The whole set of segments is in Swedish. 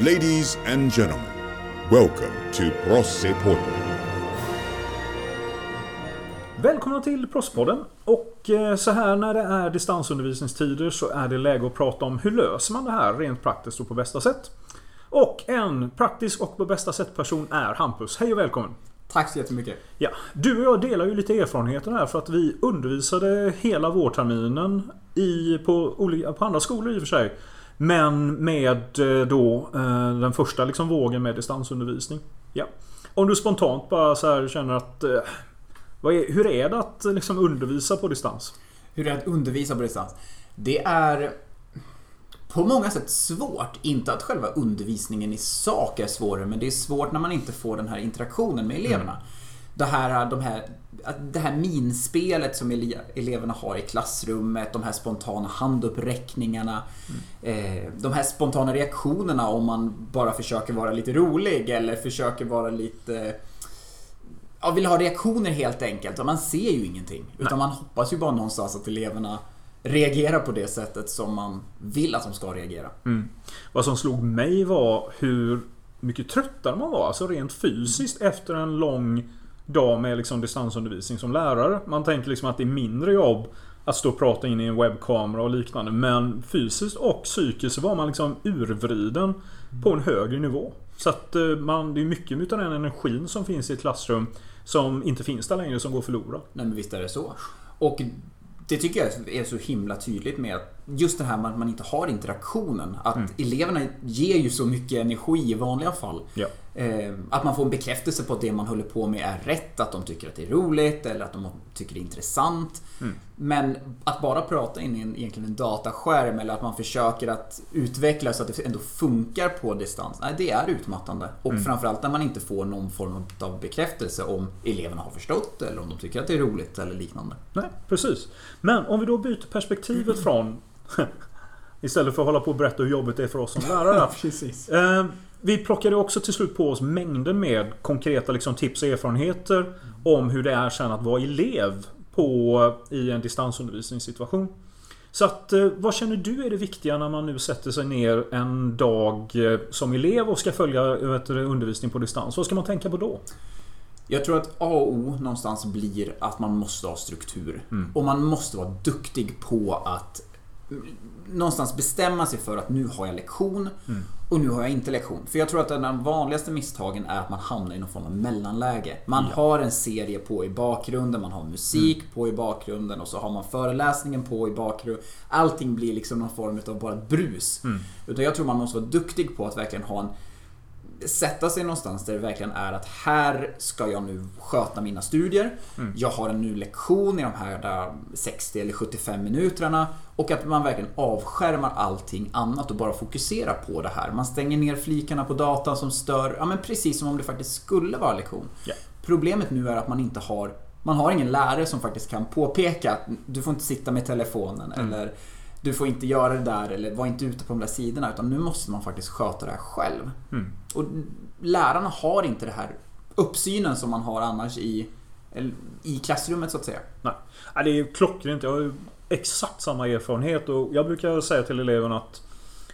Ladies and gentlemen, welcome to Prossepodden. Välkomna till Proffspodden. Och eh, så här när det är distansundervisningstider så är det läge att prata om hur löser man det här rent praktiskt och på bästa sätt. Och en praktisk och på bästa sätt person är Hampus. Hej och välkommen! Tack så jättemycket. Ja, du och jag delar ju lite erfarenheter här för att vi undervisade hela vårterminen i, på, olika, på andra skolor i och för sig. Men med eh, då eh, den första liksom vågen med distansundervisning. Ja. Om du spontant bara så känner att eh, är, hur är det att liksom undervisa på distans? Hur är det att undervisa på distans? Det är på många sätt svårt. Inte att själva undervisningen i sak är svårare, men det är svårt när man inte får den här interaktionen med eleverna. Mm. Det, här, de här, det här minspelet som eleverna har i klassrummet, de här spontana handuppräckningarna. Mm. Eh, de här spontana reaktionerna om man bara försöker vara lite rolig eller försöker vara lite ja, vill ha reaktioner helt enkelt. Man ser ju ingenting. Utan Nej. man hoppas ju bara någonstans att eleverna reagerar på det sättet som man vill att de ska reagera. Mm. Vad som slog mig var hur mycket tröttare man var, alltså rent fysiskt mm. efter en lång dag med liksom distansundervisning som lärare. Man tänker liksom att det är mindre jobb att stå och prata in i en webbkamera och liknande. Men fysiskt och psykiskt var man liksom urvriden på en högre nivå. Så att eh, man, det är mycket av den energin som finns i ett klassrum som inte finns där längre som går förlorad. Nej men visst är det så. Och det tycker jag är så himla tydligt med att just det här med att man inte har interaktionen. Att mm. eleverna ger ju så mycket energi i vanliga fall. Ja. Eh, att man får en bekräftelse på att det man håller på med är rätt, att de tycker att det är roligt eller att de tycker det är intressant. Mm. Men att bara prata in i en, egentligen en dataskärm eller att man försöker att utveckla så att det ändå funkar på distans. Nej, det är utmattande. Och mm. framförallt när man inte får någon form av bekräftelse om eleverna har förstått eller om de tycker att det är roligt eller liknande. Nej, precis. Men om vi då byter perspektivet från Istället för att hålla på och berätta hur jobbigt det är för oss som lärare. precis. Eh, vi plockade också till slut på oss mängder med konkreta liksom, tips och erfarenheter om hur det är sen att vara elev på, i en distansundervisningssituation. Så att, eh, vad känner du är det viktiga när man nu sätter sig ner en dag eh, som elev och ska följa vet, undervisning på distans? Vad ska man tänka på då? Jag tror att A och O någonstans blir att man måste ha struktur. Mm. Och man måste vara duktig på att någonstans bestämma sig för att nu har jag lektion mm. och nu har jag inte lektion. För jag tror att de vanligaste misstagen är att man hamnar i någon form av mellanläge. Man ja. har en serie på i bakgrunden, man har musik mm. på i bakgrunden och så har man föreläsningen på i bakgrunden. Allting blir liksom någon form av bara brus. Mm. Utan jag tror man måste vara duktig på att verkligen ha en sätta sig någonstans där det verkligen är att här ska jag nu sköta mina studier. Mm. Jag har en ny lektion i de här 60 eller 75 minuterna. Och att man verkligen avskärmar allting annat och bara fokuserar på det här. Man stänger ner flikarna på datan som stör, ja men precis som om det faktiskt skulle vara lektion. Yeah. Problemet nu är att man inte har man har ingen lärare som faktiskt kan påpeka att du får inte sitta med telefonen mm. eller du får inte göra det där eller var inte ute på de där sidorna. Utan nu måste man faktiskt sköta det här själv. Mm. Och lärarna har inte det här uppsynen som man har annars i, i klassrummet så att säga. Nej, det är klockrent. Jag har ju exakt samma erfarenhet och jag brukar säga till eleverna att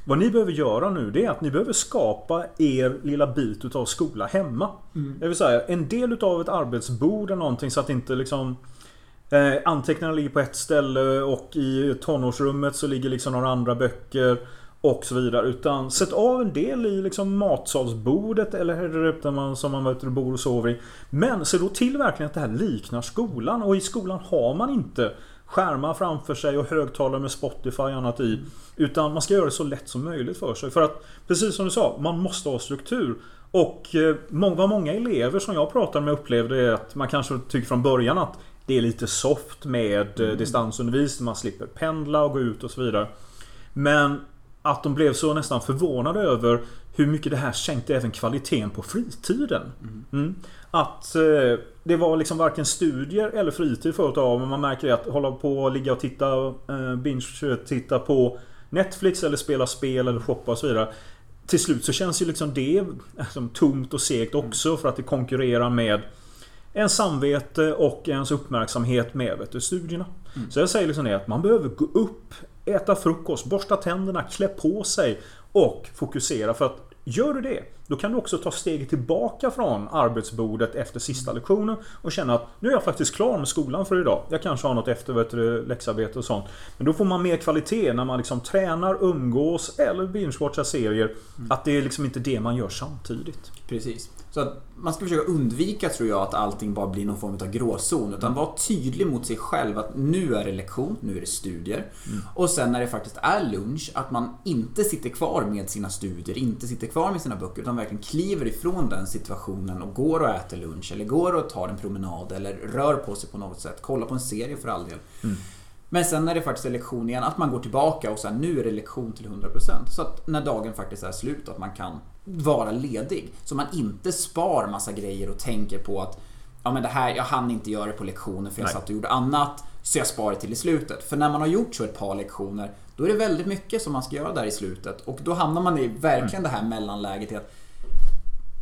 vad ni behöver göra nu det är att ni behöver skapa er lilla bit utav skola hemma. Mm. Det vill säga en del utav ett arbetsbord eller någonting så att inte liksom Eh, anteckningarna ligger på ett ställe och i tonårsrummet så ligger liksom några andra böcker. Och så vidare. Utan sätt av en del i liksom matsalsbordet eller där man, som man vet, bor och sover i. Men se då till verkligen att det här liknar skolan. Och i skolan har man inte skärmar framför sig och högtalare med Spotify och annat i. Utan man ska göra det så lätt som möjligt för sig. För att precis som du sa, man måste ha struktur. Och eh, vad många elever som jag pratade med upplevde är att man kanske tycker från början att det är lite soft med eh, mm. distansundervisning. Man slipper pendla och gå ut och så vidare. Men att de blev så nästan förvånade över hur mycket det här sänkte även kvaliteten på fritiden. Mm. Mm. Att eh, det var liksom varken studier eller fritid förut av. Men man märker att hålla på och ligga och titta, eh, binge, titta på Netflix eller spela spel eller shoppa och så vidare. Till slut så känns ju liksom det liksom tomt och segt också för att det konkurrerar med ens samvete och ens uppmärksamhet med vet du, studierna. Mm. Så jag säger liksom det att man behöver gå upp, äta frukost, borsta tänderna, klä på sig och fokusera. För att Gör du det, då kan du också ta steget tillbaka från arbetsbordet efter sista lektionen och känna att nu är jag faktiskt klar med skolan för idag. Jag kanske har något efter läxarbete och sånt. Men då får man mer kvalitet när man liksom tränar, umgås eller binge-watchar serier. Att det är liksom inte det man gör samtidigt. Precis. Så att man ska försöka undvika, tror jag, att allting bara blir någon form av gråzon. Utan vara tydlig mot sig själv att nu är det lektion, nu är det studier. Mm. Och sen när det faktiskt är lunch, att man inte sitter kvar med sina studier, inte sitter kvar med sina böcker, utan verkligen kliver ifrån den situationen och går och äter lunch, eller går och tar en promenad, eller rör på sig på något sätt. Kollar på en serie för all del. Mm. Men sen när det faktiskt är lektion igen, att man går tillbaka och sen nu är det lektion till 100%. Så att när dagen faktiskt är slut, att man kan vara ledig. Så man inte spar massa grejer och tänker på att ja men det här, jag hann inte göra det på lektionen för jag Nej. satt och gjorde annat. Så jag sparar till i slutet. För när man har gjort så ett par lektioner, då är det väldigt mycket som man ska göra där i slutet. Och då hamnar man i verkligen mm. det här mellanläget i att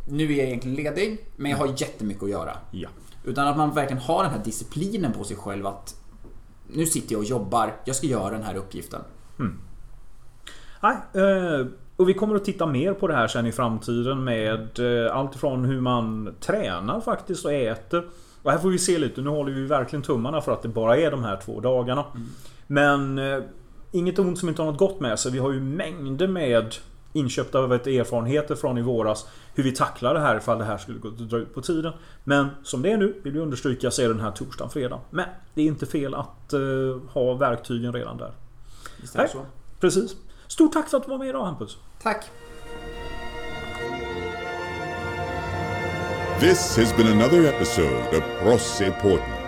nu är jag egentligen ledig, men jag har jättemycket att göra. Ja. Utan att man verkligen har den här disciplinen på sig själv att nu sitter jag och jobbar, jag ska göra den här uppgiften. Mm. Nej, eh, och vi kommer att titta mer på det här sen i framtiden med eh, allt ifrån hur man tränar faktiskt och äter. Och här får vi se lite, nu håller vi verkligen tummarna för att det bara är de här två dagarna. Mm. Men eh, inget ont som inte har något gott med sig. Vi har ju mängder med inköpta vet, erfarenheter från i våras. Hur vi tacklar det här ifall det här skulle gå dra ut på tiden. Men som det är nu, vill vi understryka, så är den här torsdagen, fredag. Men det är inte fel att uh, ha verktygen redan där. Visst är det så. Precis. Stort tack för att du var med idag Hampus. Tack. This has been another episode of Prosse Portland.